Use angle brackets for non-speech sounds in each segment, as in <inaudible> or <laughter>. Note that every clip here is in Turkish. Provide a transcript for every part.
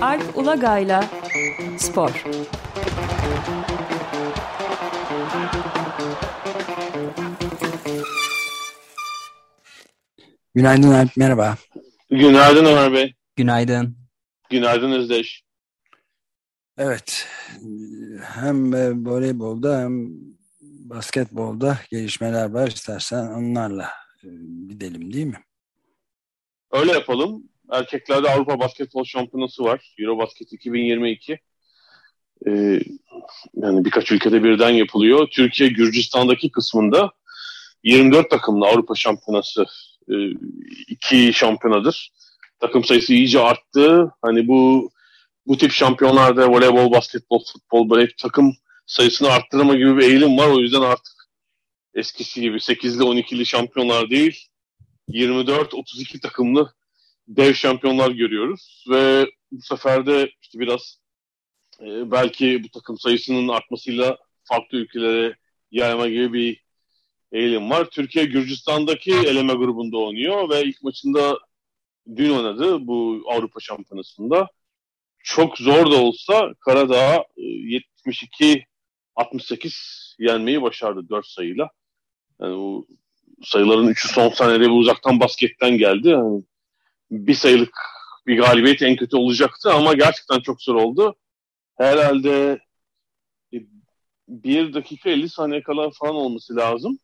Alp Ulagay'la Spor. Günaydın Alp, merhaba. Günaydın Ömer Bey. Günaydın. Günaydın Özdeş. Evet, hem voleybolda hem basketbolda gelişmeler var. İstersen onlarla e, gidelim değil mi? Öyle yapalım. Erkeklerde Avrupa Basketbol Şampiyonası var. Eurobasket 2022. Ee, yani birkaç ülkede birden yapılıyor. Türkiye Gürcistan'daki kısmında 24 takımlı Avrupa Şampiyonası e, iki şampiyonadır. Takım sayısı iyice arttı. Hani bu bu tip şampiyonlarda voleybol, basketbol, futbol böyle takım sayısını arttırma gibi bir eğilim var. O yüzden artık eskisi gibi 8'li 12'li şampiyonlar değil 24-32 takımlı dev şampiyonlar görüyoruz ve bu sefer de işte biraz e, belki bu takım sayısının artmasıyla farklı ülkelere yayma gibi bir eğilim var. Türkiye Gürcistan'daki eleme grubunda oynuyor ve ilk maçında dün oynadı bu Avrupa Şampiyonası'nda. Çok zor da olsa Karadağ 72 68 yenmeyi başardı 4 sayıyla. Yani bu sayıların üçü son saniyede bir uzaktan basketten geldi. Yani bir sayılık bir galibiyet en kötü olacaktı ama gerçekten çok zor oldu. Herhalde bir dakika 50 saniye kala falan olması lazım.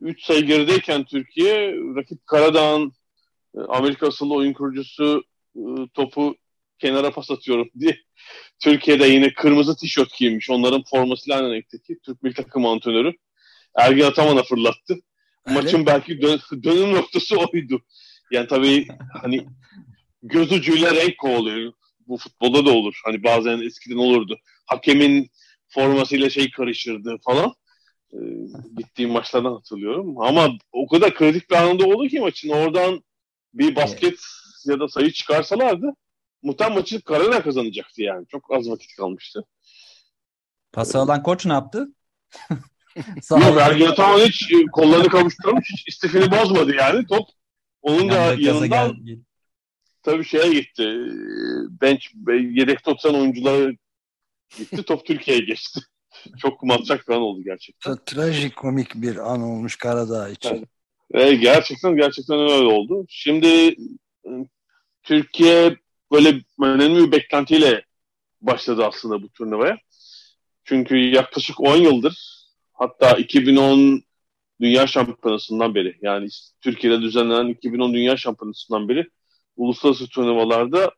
3 sayı gerideyken Türkiye rakip Karadağ'ın e, Amerika asıllı oyun kurucusu e, topu kenara pas atıyorum <laughs> diye Türkiye'de yine kırmızı tişört giymiş. Onların formasıyla aynı renkteki Türk milli takım antrenörü Ergin Ataman'a fırlattı. Öyle. Maçın belki dön dönüm noktası oydu. Yani tabii hani göz ucuyla renk kovalıyor. Bu futbolda da olur. Hani bazen eskiden olurdu. Hakemin formasıyla şey karışırdı falan. Ee, gittiğim maçlardan hatırlıyorum. Ama o kadar kritik bir anında oldu ki maçın. Oradan bir basket ya da sayı çıkarsalardı muhtemelen maçı Karana kazanacaktı yani. Çok az vakit kalmıştı. Pası alan koç ne yaptı? <laughs> Yok Ergin Ataman hiç e, kollarını kavuşturmuş. Hiç istifini bozmadı yani. Top onun da yanından tabii şeye gitti. Bench yedekte oturan oyunculara gitti. Top Türkiye'ye geçti. <laughs> Çok matrak bir an oldu gerçekten. Trajikomik bir an olmuş Karadağ için. Evet. E, gerçekten gerçekten öyle oldu. Şimdi e, Türkiye böyle önemli bir beklentiyle başladı aslında bu turnuvaya. Çünkü yaklaşık 10 yıldır hatta 2010 Dünya Şampiyonası'ndan beri yani Türkiye'de düzenlenen 2010 Dünya Şampiyonası'ndan beri uluslararası turnuvalarda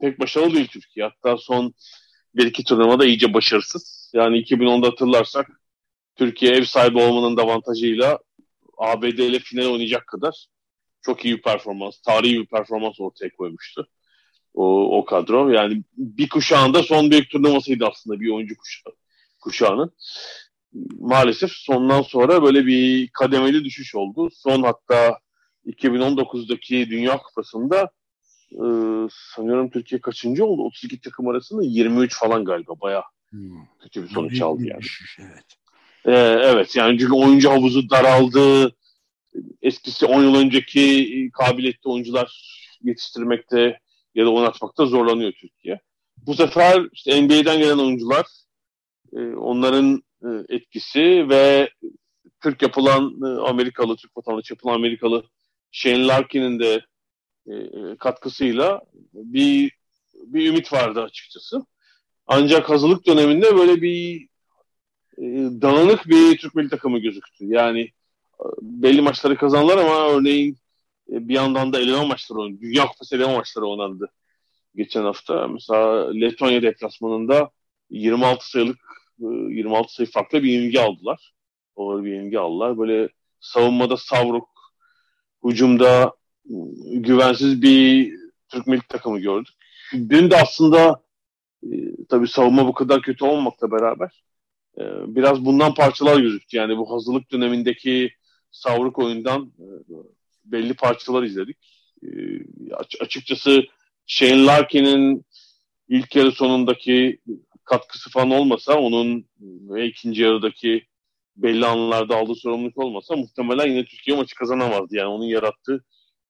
pek başarılı değil Türkiye. Hatta son bir iki turnuvada iyice başarısız. Yani 2010'da hatırlarsak Türkiye ev sahibi olmanın da avantajıyla ABD ile final oynayacak kadar çok iyi bir performans, tarihi bir performans ortaya koymuştu o, o kadro. Yani bir kuşağında son büyük turnuvasıydı aslında bir oyuncu kuşağı, kuşağının. Maalesef sondan sonra böyle bir kademeli düşüş oldu. Son hatta 2019'daki Dünya Kupası'nda e, sanıyorum Türkiye kaçıncı oldu? 32 takım arasında 23 falan galiba. Baya hmm. kötü bir sonuç aldı yani. evet. Ee, evet yani çünkü oyuncu havuzu daraldı. Eskisi 10 yıl önceki kabiliyetli oyuncular yetiştirmekte ya da oynatmakta zorlanıyor Türkiye. Bu sefer işte NBA'den gelen oyuncular e, onların etkisi ve Türk yapılan e, Amerikalı, Türk vatandaşı yapılan Amerikalı Shane Larkin'in de e, e, katkısıyla bir bir ümit vardı açıkçası. Ancak hazırlık döneminde böyle bir e, dağınık bir Türk milli takımı gözüktü. Yani e, belli maçları kazandılar ama örneğin e, bir yandan da eleme maçları oynandı. Dünya Kupası eleme maçları oynandı geçen hafta. Mesela Letonya deplasmanında 26 sayılık 26 e, sayı farklı bir yenilgi aldılar. Doğru bir yenilgi aldılar. Böyle savunmada savruk, hücumda e, güvensiz bir Türk milli takımı gördük. Dün de aslında e, tabii savunma bu kadar kötü olmamakla beraber e, biraz bundan parçalar gözüktü. Yani bu hazırlık dönemindeki savruk oyundan e, belli parçalar izledik. Açıkçası Shane Larkin'in ilk yarı sonundaki katkısı falan olmasa onun ikinci yarıdaki belli anlarda aldığı sorumluluk olmasa muhtemelen yine Türkiye maçı kazanamazdı. Yani onun yarattığı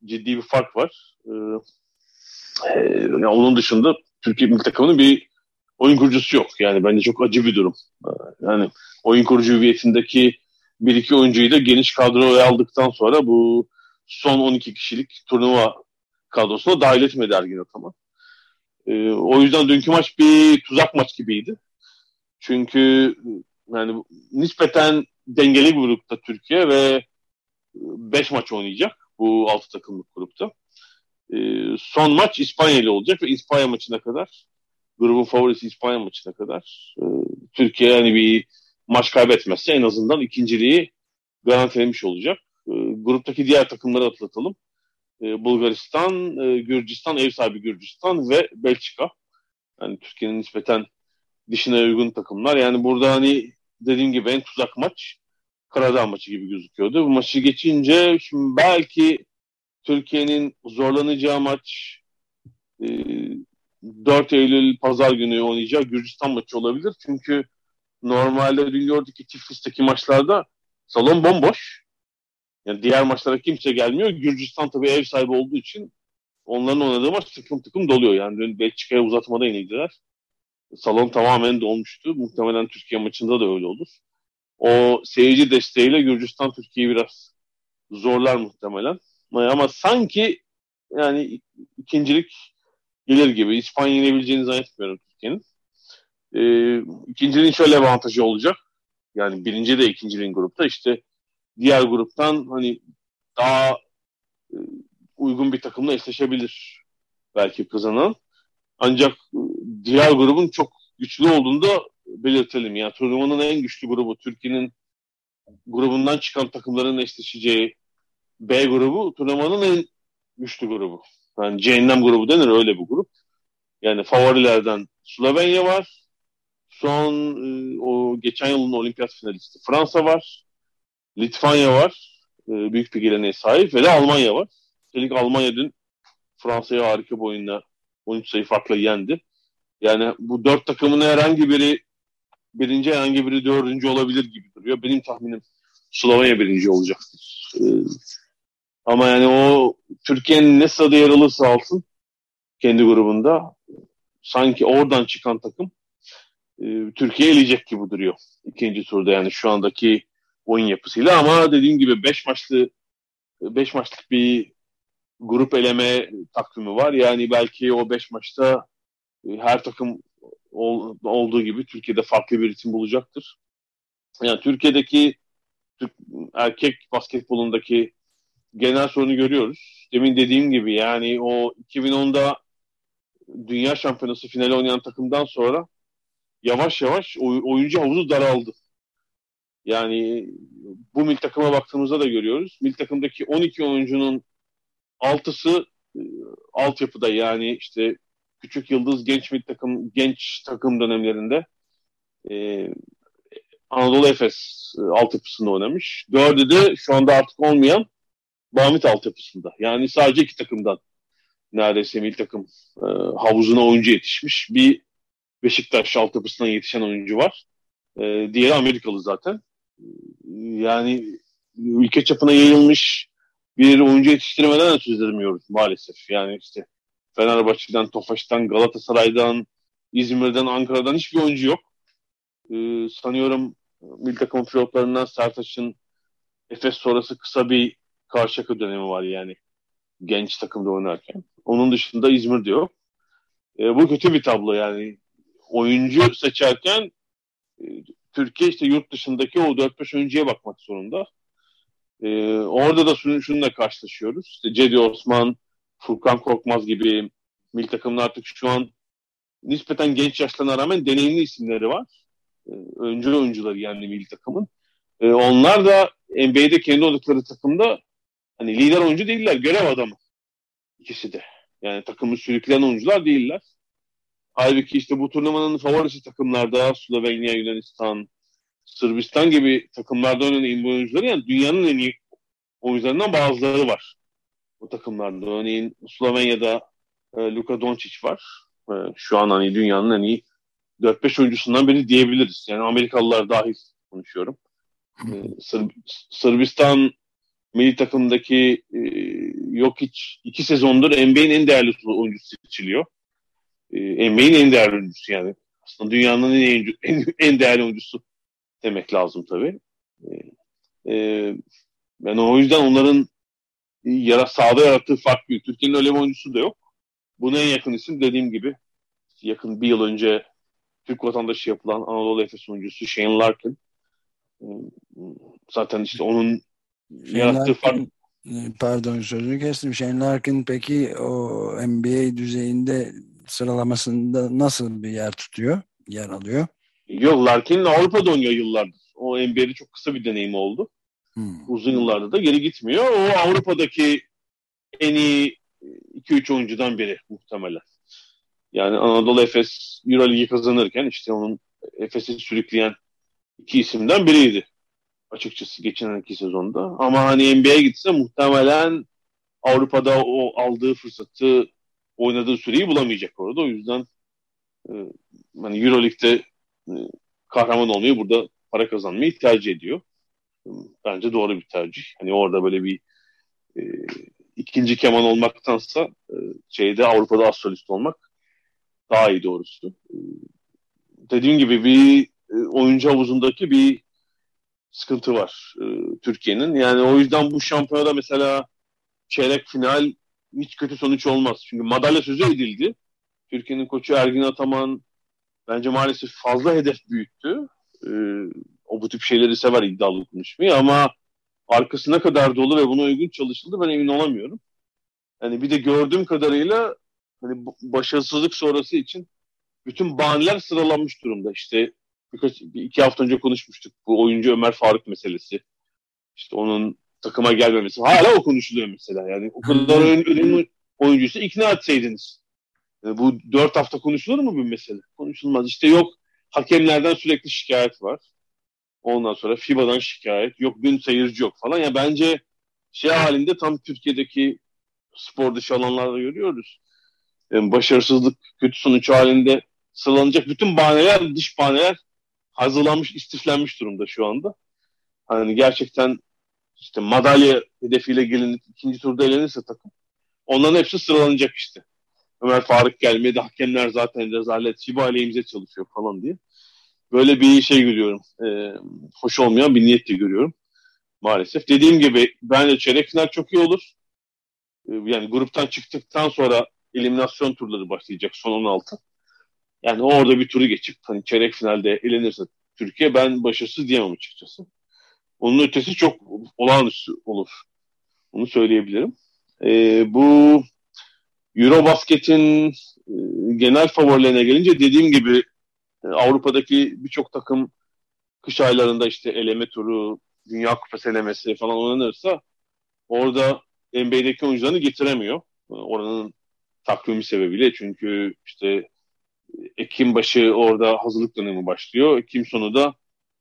ciddi bir fark var. E, e, yani onun dışında Türkiye milli takımının bir oyun kurucusu yok. Yani bence çok acı bir durum. E, yani oyun kurucu hüviyetindeki bir iki oyuncuyu da geniş kadroya aldıktan sonra bu son 12 kişilik turnuva kadrosuna dahil etmedi Ergin Ataman. E, o yüzden dünkü maç bir tuzak maç gibiydi. Çünkü yani nispeten dengeli bir grupta Türkiye ve 5 maç oynayacak bu 6 takımlık grupta. E, son maç İspanya ile olacak ve İspanya maçına kadar grubun favorisi İspanya maçına kadar e, Türkiye yani bir maç kaybetmezse en azından ikinciliği garantilemiş olacak. E, gruptaki diğer takımları atlatalım. E, Bulgaristan, e, Gürcistan, ev sahibi Gürcistan ve Belçika. Yani Türkiye'nin nispeten dişine uygun takımlar. Yani burada hani dediğim gibi en tuzak maç Karadağ maçı gibi gözüküyordu. Bu maçı geçince şimdi belki Türkiye'nin zorlanacağı maç e, 4 Eylül pazar günü oynayacağı Gürcistan maçı olabilir. Çünkü normalde dün gördük ki Tiflis'teki maçlarda salon bomboş. Yani diğer maçlara kimse gelmiyor. Gürcistan tabii ev sahibi olduğu için onların oynadığı maç tıkım tıkım doluyor. Yani dün Belçika'ya uzatmada inildiler. Salon tamamen dolmuştu. Muhtemelen Türkiye maçında da öyle olur. O seyirci desteğiyle Gürcistan Türkiye'yi biraz zorlar muhtemelen. Ama sanki yani ikincilik gelir gibi. İspanya yenebileceğini zannetmiyorum Türkiye'nin. Ee, ikinciliğin şöyle avantajı olacak. Yani birinci de ikinciliğin grupta işte diğer gruptan hani daha e, uygun bir takımla eşleşebilir belki kazanan. Ancak e, diğer grubun çok güçlü olduğunu da belirtelim. Yani turnuvanın en güçlü grubu Türkiye'nin grubundan çıkan takımların eşleşeceği B grubu turnuvanın en güçlü grubu. Yani cehennem grubu denir öyle bir grup. Yani favorilerden Slovenya var. Son e, o geçen yılın olimpiyat finalisti Fransa var. Litvanya var. E, büyük bir geleneğe sahip ve de Almanya var. Üstelik Almanya dün Fransa'ya harika bir oyunla 13 sayı farkla yendi. Yani bu dört takımın herhangi biri birinci herhangi biri dördüncü olabilir gibi duruyor. Benim tahminim Slovenya birinci olacaktır. Ee, ama yani o Türkiye'nin ne sırada yer alırsa alsın kendi grubunda sanki oradan çıkan takım e, Türkiye eleyecek gibi duruyor ikinci turda yani şu andaki oyun yapısıyla ama dediğim gibi 5 maçlı 5 maçlık bir grup eleme takvimi var. Yani belki o 5 maçta e, her takım ol, olduğu gibi Türkiye'de farklı bir ritim bulacaktır. Yani Türkiye'deki Türk, erkek basketbolundaki genel sorunu görüyoruz. Demin dediğim gibi yani o 2010'da Dünya Şampiyonası finali oynayan takımdan sonra yavaş yavaş oy, oyuncu havuzu daraldı. Yani bu mil takıma baktığımızda da görüyoruz. Mil takımdaki 12 oyuncunun altısı e, altyapıda yani işte küçük yıldız genç mil takım genç takım dönemlerinde e, Anadolu Efes e, altyapısında oynamış. Dördü de şu anda artık olmayan Bamit altyapısında. Yani sadece iki takımdan neredeyse mil takım e, havuzuna oyuncu yetişmiş. Bir Beşiktaş altyapısından yetişen oyuncu var. E, diğeri Amerikalı zaten. Yani ülke çapına yayılmış bir oyuncu yetiştirmeden de söz edemiyoruz maalesef. Yani işte Fenerbahçe'den, Tofaş'tan, Galatasaray'dan, İzmir'den, Ankara'dan hiçbir oyuncu yok. Ee, sanıyorum milli takım pilotlarından Sertaç'ın Efes sonrası kısa bir karşıyaka dönemi var yani genç takımda oynarken. Onun dışında İzmir'de yok. E, bu kötü bir tablo yani. Oyuncu seçerken e, Türkiye işte yurt dışındaki o 4-5 oyuncuya bakmak zorunda. E, orada da şunu, şununla karşılaşıyoruz. İşte Cedi Osman, Furkan Korkmaz gibi mil takımın artık şu an nispeten genç yaşlarına rağmen deneyimli isimleri var. E, öncü oyuncuları yani mil takımın. E, onlar da NBA'de kendi oldukları takımda hani lider oyuncu değiller, görev adamı. ikisi de. Yani takımı sürükleyen oyuncular değiller. Halbuki işte bu turnuvanın favorisi takımlarda Slovenya, Yunanistan, Sırbistan gibi takımlarda oynayan bu oyuncuları yani dünyanın en iyi oyuncularından bazıları var. Bu takımlarda. Örneğin Slovenya'da e, Luka Doncic var. E, şu an hani dünyanın en iyi 4-5 oyuncusundan biri diyebiliriz. Yani Amerikalılar dahil konuşuyorum. E, Sır Sırbistan milli takımdaki e, yok hiç iki sezondur NBA'nin en değerli oyuncusu seçiliyor. E, NBA'nin en değerli oyuncusu yani. Aslında dünyanın en, en, <laughs> en değerli oyuncusu demek lazım tabii. E, e, yani o yüzden onların yara, sahada yarattığı fark büyük. Türkiye'nin öyle bir oyuncusu da yok. Buna en yakın isim dediğim gibi yakın bir yıl önce Türk vatandaşı yapılan Anadolu Efes oyuncusu Shane Larkin. Zaten işte onun Shane yarattığı Larkin, fark pardon sözünü kestim. Shane Larkin peki o NBA düzeyinde sıralamasında nasıl bir yer tutuyor? Yer alıyor? Yok Larkin Avrupa'da oynuyor yıllardır. O NBA'de çok kısa bir deneyim oldu. Hmm. Uzun yıllarda da geri gitmiyor. O Avrupa'daki en iyi 2-3 oyuncudan biri muhtemelen. Yani Anadolu Efes Euroligi kazanırken işte onun Efes'i sürükleyen iki isimden biriydi. Açıkçası geçen iki sezonda. Ama hani NBA'ye gitse muhtemelen Avrupa'da o aldığı fırsatı oynadığı süreyi bulamayacak orada. O yüzden e, hani Euroleague'de e, kahraman olmayı burada para kazanmayı tercih ediyor. Bence doğru bir tercih. Hani orada böyle bir e, ikinci keman olmaktansa e, şeyde Avrupa'da astrolist olmak daha iyi doğrusu. E, dediğim gibi bir e, oyuncu havuzundaki bir sıkıntı var e, Türkiye'nin. Yani o yüzden bu şampiyonada mesela çeyrek final hiç kötü sonuç olmaz. Çünkü madalya sözü edildi. Türkiye'nin koçu Ergin Ataman bence maalesef fazla hedef büyüttü. E, o bu tip şeyleri sever iddialı konuşmayı ama arkası ne kadar dolu ve buna uygun çalışıldı ben emin olamıyorum. Yani bir de gördüğüm kadarıyla hani başarısızlık sonrası için bütün bahaneler sıralanmış durumda. İşte birkaç, bir iki hafta önce konuşmuştuk. Bu oyuncu Ömer Faruk meselesi. İşte onun takıma gelmemesi. Hala o konuşuluyor mesela. Yani o kadar önemli oyuncusu ikna etseydiniz. Yani bu dört hafta konuşulur mu bu mesele? Konuşulmaz. İşte yok hakemlerden sürekli şikayet var. Ondan sonra FIBA'dan şikayet. Yok gün seyirci yok falan. Ya bence şey halinde tam Türkiye'deki spor dışı alanlarda görüyoruz. Yani başarısızlık, kötü sonuç halinde sıralanacak bütün bahaneler, dış bahaneler hazırlanmış, istiflenmiş durumda şu anda. Hani gerçekten işte madalya hedefiyle gelinip ikinci turda elenirse takım onların hepsi sıralanacak işte. Ömer Faruk gelmedi, hakemler zaten rezalet, Şiba aleyhimize çalışıyor falan diye. Böyle bir şey görüyorum. Ee, hoş olmayan bir niyet de görüyorum maalesef. Dediğim gibi bence çeyrek final çok iyi olur. Ee, yani gruptan çıktıktan sonra eliminasyon turları başlayacak son 16. Yani orada bir turu geçip hani çeyrek finalde elenirse Türkiye ben başarısız diyemem açıkçası. Onun ötesi çok olağanüstü olur. Onu söyleyebilirim. Ee, bu Eurobasket'in e, genel favorilerine gelince dediğim gibi e, Avrupa'daki birçok takım kış aylarında işte eleme turu, Dünya Kupası elemesi falan oynanırsa orada NBA'deki oyuncularını getiremiyor. E, oranın takvimi sebebiyle çünkü işte Ekim başı orada hazırlık dönemi başlıyor. Ekim sonu da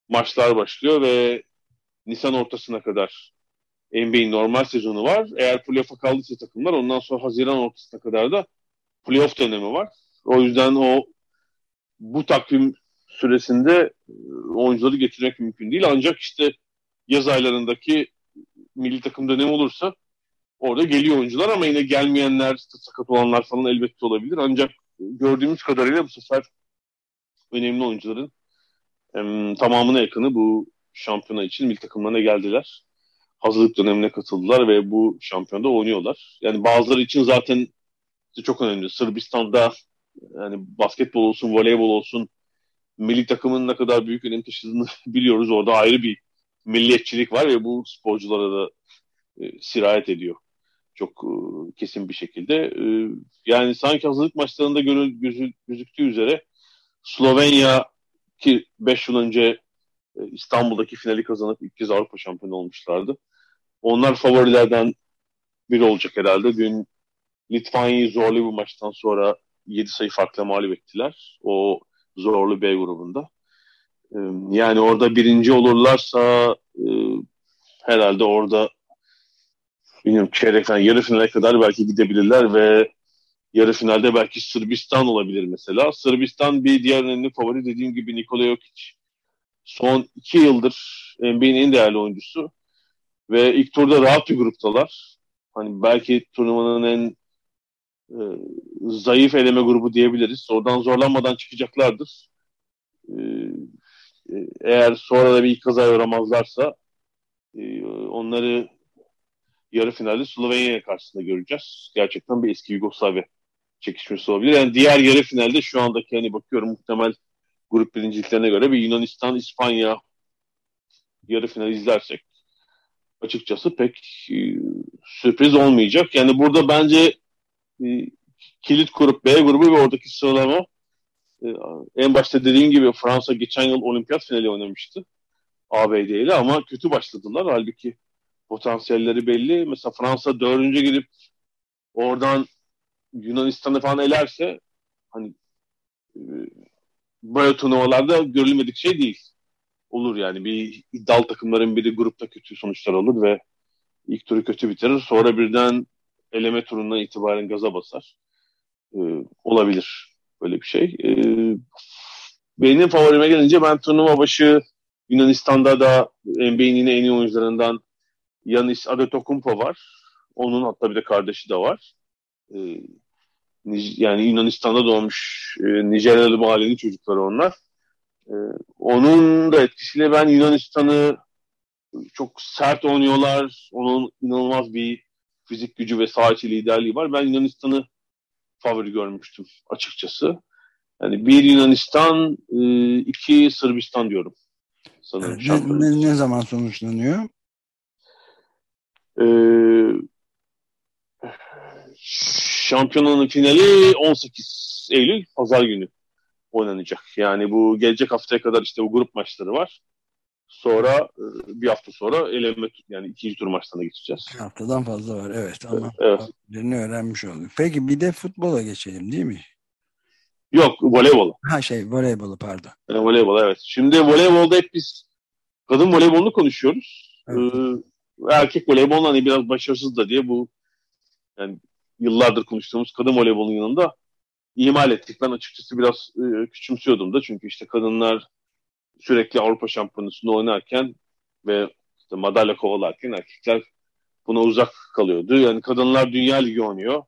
maçlar başlıyor ve Nisan ortasına kadar NBA'in normal sezonu var. Eğer playoff'a kaldıysa takımlar ondan sonra Haziran ortasına kadar da playoff dönemi var. O yüzden o bu takvim süresinde e, oyuncuları getirmek mümkün değil. Ancak işte yaz aylarındaki milli takım dönemi olursa orada geliyor oyuncular ama yine gelmeyenler, sakat olanlar falan elbette olabilir. Ancak gördüğümüz kadarıyla bu sefer önemli oyuncuların tamamına yakını bu şampiyona için milli takımlarına geldiler. Hazırlık dönemine katıldılar ve bu şampiyonda oynuyorlar. Yani bazıları için zaten çok önemli. Sırbistan'da yani basketbol olsun, voleybol olsun milli takımın ne kadar büyük önem taşıdığını <laughs> biliyoruz. Orada ayrı bir milliyetçilik var ve bu sporculara da e, sirayet ediyor. Çok e, kesin bir şekilde. E, yani sanki hazırlık maçlarında görül, gözü, gözüktüğü üzere Slovenya ki 5 yıl önce İstanbul'daki finali kazanıp ilk kez Avrupa şampiyonu olmuşlardı. Onlar favorilerden biri olacak herhalde. Dün Litvanya'yı zorlu bir maçtan sonra 7 sayı farkla mağlup ettiler. O zorlu B grubunda. Ee, yani orada birinci olurlarsa e, herhalde orada bilmiyorum çeyrek falan yarı finale kadar belki gidebilirler ve yarı finalde belki Sırbistan olabilir mesela. Sırbistan bir diğer önemli favori dediğim gibi Nikola Jokic. Son iki yıldır NBA'nin en değerli oyuncusu ve ilk turda rahat bir gruptalar. Hani belki turnuvanın en e, zayıf eleme grubu diyebiliriz. Oradan zorlanmadan çıkacaklardır. E, e eğer sonra da bir ilk kaza uğramazlarsa e, onları yarı finalde Slovenya karşısında göreceğiz. Gerçekten bir eski Yugoslavya çekişmesi olabilir. Yani diğer yarı finalde şu andaki hani bakıyorum muhtemel grup birinciliklerine göre bir Yunanistan, İspanya yarı finali izlersek açıkçası pek e, sürpriz olmayacak. Yani burada bence e, kilit grup B grubu ve oradaki sıralama e, en başta dediğim gibi Fransa geçen yıl olimpiyat finali oynamıştı ABD ile ama kötü başladılar. Halbuki potansiyelleri belli. Mesela Fransa dördüncü girip oradan Yunanistan'ı falan elerse hani böyle turnuvalarda görülmedik şey değil. Olur yani bir iddialı takımların biri grupta kötü sonuçlar olur ve ilk turu kötü bitirir. Sonra birden eleme turundan itibaren gaza basar. Ee, olabilir böyle bir şey. Ee, benim favorime gelince ben turnuva başı Yunanistan'da da NBA'nin yine en iyi oyuncularından Yanis Adetokumpo var. Onun hatta bir de kardeşi de var. Ee, yani Yunanistan'da doğmuş e, Nijeryalı mahallenin çocukları onlar. Ee, onun da etkisiyle ben Yunanistan'ı çok sert oynuyorlar. Onun inanılmaz bir fizik gücü ve saha içi liderliği var. Ben Yunanistan'ı favori görmüştüm açıkçası. Yani bir Yunanistan, e, iki Sırbistan diyorum. Sanırım ne, ne, ne zaman sonuçlanıyor? Ee, şampiyonanın finali 18 Eylül pazar günü oynanacak. Yani bu gelecek haftaya kadar işte bu grup maçları var. Sonra e, bir hafta sonra eleme yani ikinci tur maçlarına geçeceğiz. Bir haftadan fazla var evet ama evet. öğrenmiş olduk. Peki bir de futbola geçelim değil mi? Yok voleybol. Ha şey voleybolu pardon. Yani voleybol evet. Şimdi voleybolda hep biz kadın voleybolunu konuşuyoruz. Evet. Ee, erkek voleybolunda hani biraz başarısız da diye bu yani yıllardır konuştuğumuz kadın voleybolun yanında ihmal ettik. Ben açıkçası biraz e, küçümsüyordum da çünkü işte kadınlar sürekli Avrupa Şampiyonası'nda oynarken ve işte madalya kovalarken erkekler buna uzak kalıyordu. Yani kadınlar Dünya Ligi oynuyor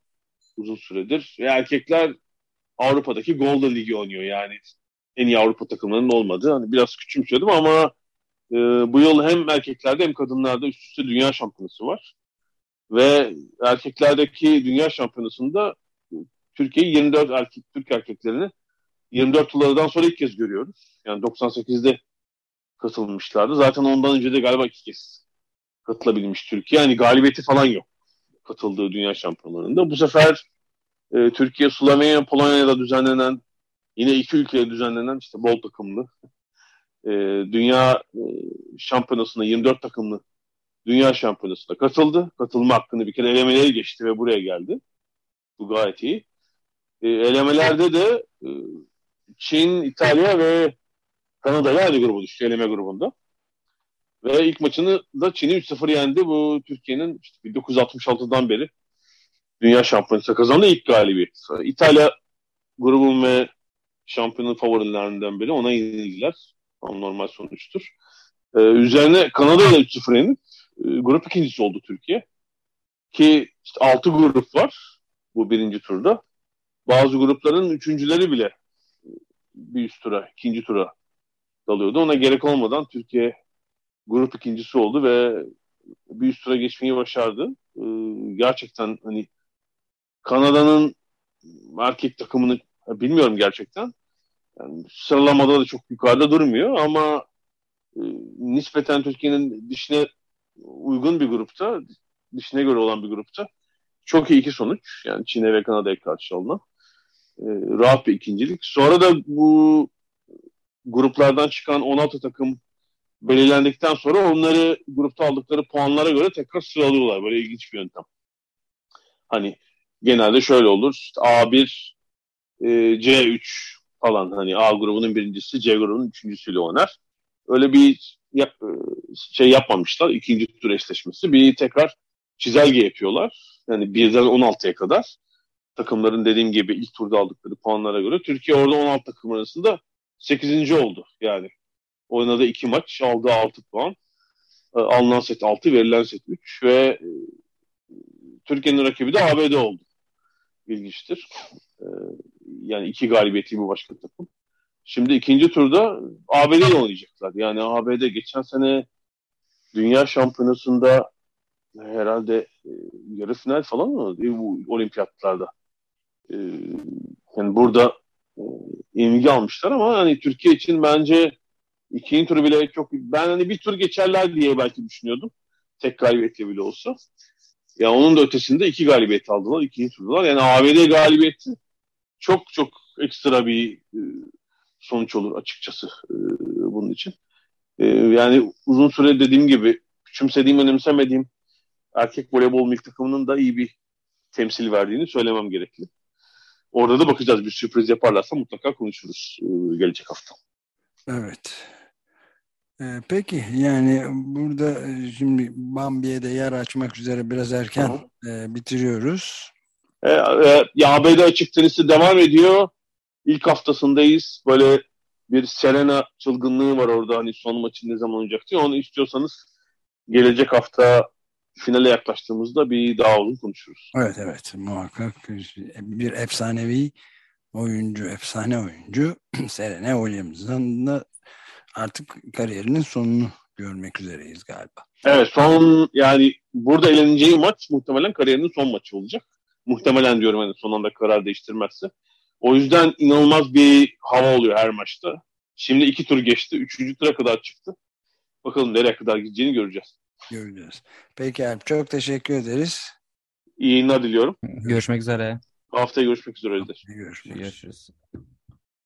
uzun süredir ve erkekler Avrupa'daki Golden Ligi oynuyor yani en iyi Avrupa takımlarının olmadığı. Hani biraz küçümsüyordum ama e, bu yıl hem erkeklerde hem kadınlarda üst üste dünya şampiyonası var. Ve erkeklerdeki dünya şampiyonasında Türkiye'yi 24 erkek Türk erkeklerini 24 yıllardan sonra ilk kez görüyoruz. Yani 98'de katılmışlardı. Zaten ondan önce de galiba iki kez katılabilmiş Türkiye. Yani galibiyeti falan yok katıldığı dünya şampiyonlarında. Bu sefer e, Türkiye, Slovenya, Polonya'da düzenlenen yine iki ülkeye düzenlenen işte bol takımlı <laughs> e, dünya e, şampiyonasına 24 takımlı dünya şampiyonasına katıldı. Katılma hakkını bir kere elemeleri geçti ve buraya geldi. Bu gayet iyi. E, elemelerde de e, Çin, İtalya ve Kanada ile aynı grubu düştü eleme grubunda. Ve ilk maçını da Çin'i 3-0 yendi. Bu Türkiye'nin işte 1966'dan beri dünya şampiyonası kazandı ilk galibiyet. İtalya grubun ve şampiyonun favorilerinden biri. Ona yenildiler. Normal sonuçtur. Ee, üzerine Kanada ile 3-0 yenip grup ikincisi oldu Türkiye. Ki işte 6 grup var bu birinci turda. Bazı grupların üçüncüleri bile bir üst tura, ikinci tura dalıyordu. Ona gerek olmadan Türkiye grup ikincisi oldu ve bir üst tura geçmeyi başardı. Ee, gerçekten hani Kanada'nın erkek takımını bilmiyorum gerçekten. Yani sıralamada da çok yukarıda durmuyor ama e, nispeten Türkiye'nin dişine uygun bir grupta, dişine göre olan bir grupta çok iyi iki sonuç. Yani Çin'e ve Kanada'ya karşı alınan. E, rahat bir ikincilik. Sonra da bu gruplardan çıkan 16 takım belirlendikten sonra onları grupta aldıkları puanlara göre tekrar sıralıyorlar. Böyle ilginç bir yöntem. Hani genelde şöyle olur. İşte A1, e, C3 falan hani A grubunun birincisi C grubunun üçüncüsüyle oynar. Öyle bir yap, e, şey yapmamışlar. ikinci tur eşleşmesi. Bir tekrar çizelge yapıyorlar. Yani birden 16'ya kadar takımların dediğim gibi ilk turda aldıkları puanlara göre Türkiye orada 16 takım arasında 8. oldu. Yani oynadığı iki maç aldığı 6 puan. E, alınan set 6, verilen set 3 ve e, Türkiye'nin rakibi de ABD oldu. İlginçtir. Ee, yani iki galibiyeti bu başka takım. Şimdi ikinci turda ABD ile oynayacaklar. Yani ABD geçen sene Dünya Şampiyonası'nda herhalde e, yarı final falan mı bu olimpiyatlarda? E, yani burada e, ilgi almışlar ama hani Türkiye için bence ikinci turu bile çok ben hani bir tur geçerler diye belki düşünüyordum. Tek galibiyetle bile olsa. Ya onun da ötesinde iki galibiyet aldılar. ikinci turdalar. Yani ABD galibiyeti çok çok ekstra bir e, sonuç olur açıkçası e, bunun için. E, yani uzun süre dediğim gibi küçümsediğim, önemsemediğim erkek voleybol milli takımının da iyi bir temsil verdiğini söylemem gerekli. Orada da bakacağız. Bir sürpriz yaparlarsa mutlaka konuşuruz e, gelecek hafta. Evet. Ee, peki yani burada e, şimdi Bambi'ye de yer açmak üzere biraz erken e, bitiriyoruz. E, e, ya ABD açık tenisi devam ediyor. İlk haftasındayız. Böyle bir Serena çılgınlığı var orada. Hani son maçı ne zaman olacak diye. Onu istiyorsanız gelecek hafta finale yaklaştığımızda bir daha uzun konuşuruz. Evet evet muhakkak bir efsanevi oyuncu, efsane oyuncu <clears throat> Serena Williams'ın da artık kariyerinin sonunu görmek üzereyiz galiba. Evet son yani burada eğleneceği maç muhtemelen kariyerinin son maçı olacak. Muhtemelen diyorum hani son anda karar değiştirmezse. O yüzden inanılmaz bir hava oluyor her maçta. Şimdi iki tur geçti. Üçüncü tura kadar çıktı. Bakalım nereye kadar gideceğini göreceğiz. Göreceğiz. Peki Alp çok teşekkür ederiz. İyi yayınlar diliyorum. Görüşmek üzere. Haftaya görüşmek üzere. Görüşmek üzere. Görüşürüz.